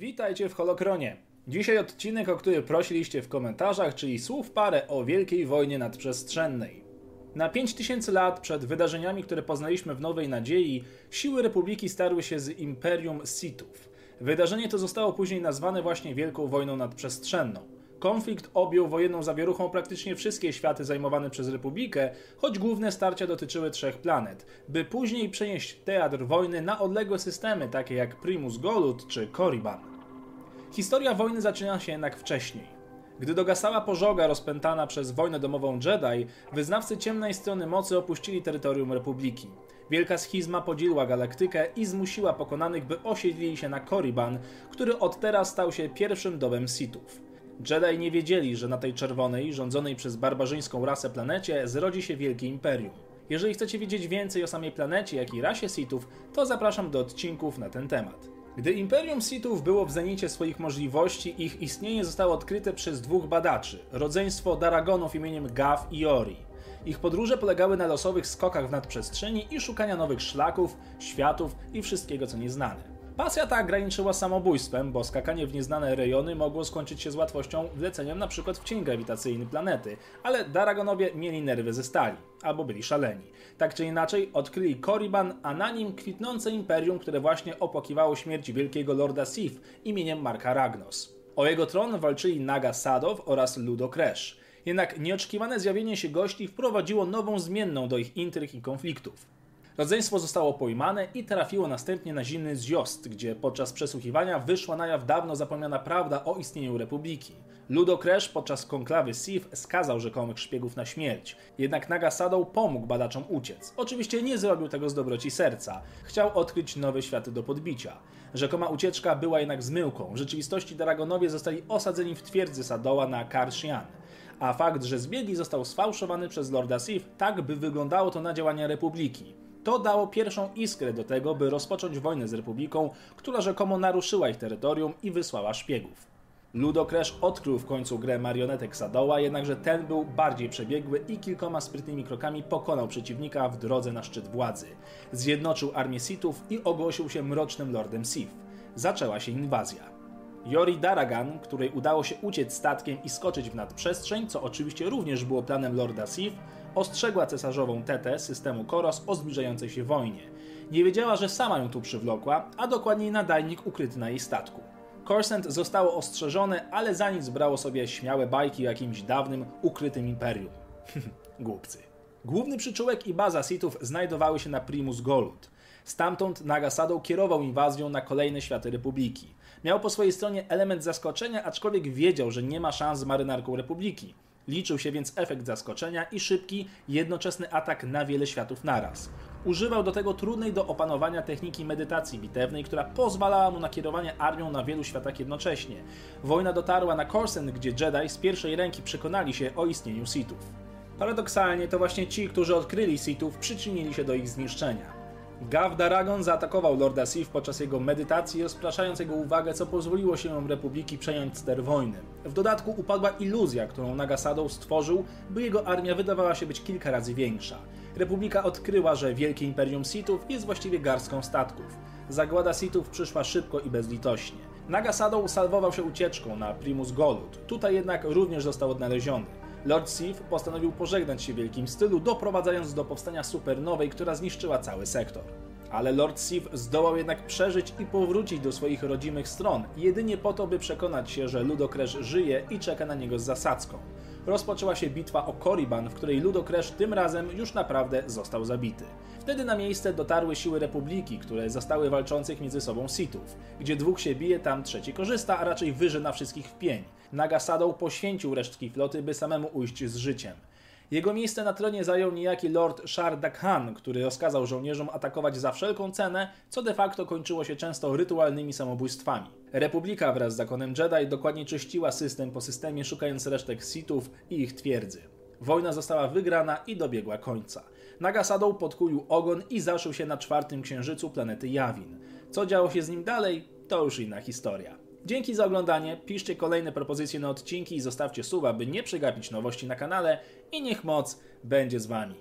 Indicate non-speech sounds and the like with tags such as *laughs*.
Witajcie w Holokronie. Dzisiaj odcinek, o który prosiliście w komentarzach, czyli słów parę o Wielkiej Wojnie Nadprzestrzennej. Na 5000 lat przed wydarzeniami, które poznaliśmy w Nowej Nadziei, siły Republiki starły się z Imperium Sithów. Wydarzenie to zostało później nazwane właśnie Wielką Wojną Nadprzestrzenną. Konflikt objął wojenną zawieruchą praktycznie wszystkie światy zajmowane przez Republikę, choć główne starcia dotyczyły trzech planet, by później przenieść teatr wojny na odległe systemy takie jak Primus Golut czy Korriban. Historia wojny zaczyna się jednak wcześniej. Gdy dogasała pożoga rozpętana przez wojnę domową Jedi, wyznawcy ciemnej strony mocy opuścili terytorium Republiki. Wielka schizma podzieliła galaktykę i zmusiła pokonanych, by osiedlili się na Korriban, który od teraz stał się pierwszym domem Sithów. Jedi nie wiedzieli, że na tej czerwonej, rządzonej przez barbarzyńską rasę planecie zrodzi się wielkie imperium. Jeżeli chcecie wiedzieć więcej o samej planecie, jak i rasie Sithów, to zapraszam do odcinków na ten temat. Gdy Imperium Sithów było w zenicie swoich możliwości, ich istnienie zostało odkryte przez dwóch badaczy, rodzeństwo Daragonów imieniem Gav i Ori. Ich podróże polegały na losowych skokach w nadprzestrzeni i szukania nowych szlaków, światów i wszystkiego co nieznane. Pasja ta graniczyła samobójstwem, bo skakanie w nieznane rejony mogło skończyć się z łatwością wleceniem np. w cień grawitacyjny planety, ale Daragonowie mieli nerwy ze stali, albo byli szaleni. Tak czy inaczej, odkryli Korriban, a na nim kwitnące imperium, które właśnie opłakiwało śmierć wielkiego lorda Sith imieniem Marka Ragnos. O jego tron walczyli Naga Sadow oraz Ludo Kresh. Jednak nieoczekiwane zjawienie się gości wprowadziło nową zmienną do ich intryg i konfliktów. Rodzeństwo zostało pojmane i trafiło następnie na zimny zjost, gdzie podczas przesłuchiwania wyszła na jaw dawno zapomniana prawda o istnieniu Republiki. Ludo Kresh podczas konklawy Sith skazał rzekomych szpiegów na śmierć, jednak Naga Sadow pomógł badaczom uciec. Oczywiście nie zrobił tego z dobroci serca. Chciał odkryć nowe światy do podbicia. Rzekoma ucieczka była jednak zmyłką. W rzeczywistości Dragonowie zostali osadzeni w twierdzy Sadoła na Karshian a fakt, że zbiegli został sfałszowany przez Lorda Sith, tak by wyglądało to na działania Republiki. To dało pierwszą iskrę do tego, by rozpocząć wojnę z Republiką, która rzekomo naruszyła ich terytorium i wysłała szpiegów. Ludocrash odkrył w końcu grę marionetek Sadoła, jednakże ten był bardziej przebiegły i kilkoma sprytnymi krokami pokonał przeciwnika w drodze na szczyt władzy. Zjednoczył armię Sithów i ogłosił się mrocznym lordem Sith. Zaczęła się inwazja. Yori Daragan, której udało się uciec statkiem i skoczyć w nadprzestrzeń, co oczywiście również było planem Lorda Sith, ostrzegła cesarzową Tetę systemu Koros o zbliżającej się wojnie. Nie wiedziała, że sama ją tu przywlokła, a dokładniej nadajnik ukryty na jej statku. Corsent zostało ostrzeżone, ale za nic brało sobie śmiałe bajki o jakimś dawnym, ukrytym imperium. *laughs* Głupcy. Główny przyczółek i baza Sithów znajdowały się na Primus Golut. Stamtąd Nagasado kierował inwazją na kolejne światy Republiki. Miał po swojej stronie element zaskoczenia, aczkolwiek wiedział, że nie ma szans z marynarką Republiki. Liczył się więc efekt zaskoczenia i szybki, jednoczesny atak na wiele światów naraz. Używał do tego trudnej do opanowania techniki medytacji bitewnej, która pozwalała mu na kierowanie armią na wielu światach jednocześnie. Wojna dotarła na Corsen, gdzie Jedi z pierwszej ręki przekonali się o istnieniu Sithów. Paradoksalnie to właśnie ci, którzy odkryli Sithów, przyczynili się do ich zniszczenia. Gav Daragon zaatakował Lorda Sith podczas jego medytacji, rozpraszając jego uwagę, co pozwoliło się Republiki przejąć ster wojny. W dodatku upadła iluzja, którą Nagasadow stworzył, by jego armia wydawała się być kilka razy większa. Republika odkryła, że Wielkie Imperium Sithów jest właściwie garstką statków. Zagłada Sithów przyszła szybko i bezlitośnie. Nagasadow salwował się ucieczką na Primus Golut, tutaj jednak również został odnaleziony. Lord Sith postanowił pożegnać się w wielkim stylu, doprowadzając do powstania supernowej, która zniszczyła cały sektor. Ale Lord Sith zdołał jednak przeżyć i powrócić do swoich rodzimych stron, jedynie po to, by przekonać się, że Ludocresz żyje i czeka na niego z zasadzką. Rozpoczęła się bitwa o Korriban, w której Ludocresz tym razem już naprawdę został zabity. Wtedy na miejsce dotarły siły Republiki, które zostały walczących między sobą Sithów. Gdzie dwóch się bije, tam trzeci korzysta, a raczej wyży na wszystkich w pień. Nagasadow poświęcił resztki floty, by samemu ujść z życiem. Jego miejsce na tronie zajął niejaki lord Shar Khan, który rozkazał żołnierzom atakować za wszelką cenę, co de facto kończyło się często rytualnymi samobójstwami. Republika wraz z zakonem Jedi dokładnie czyściła system po systemie, szukając resztek Sithów i ich twierdzy. Wojna została wygrana i dobiegła końca. Nagasadow podkulił ogon i zaszył się na czwartym księżycu planety Jawin. Co działo się z nim dalej, to już inna historia. Dzięki za oglądanie, piszcie kolejne propozycje na odcinki i zostawcie suba, by nie przegapić nowości na kanale i niech moc będzie z Wami.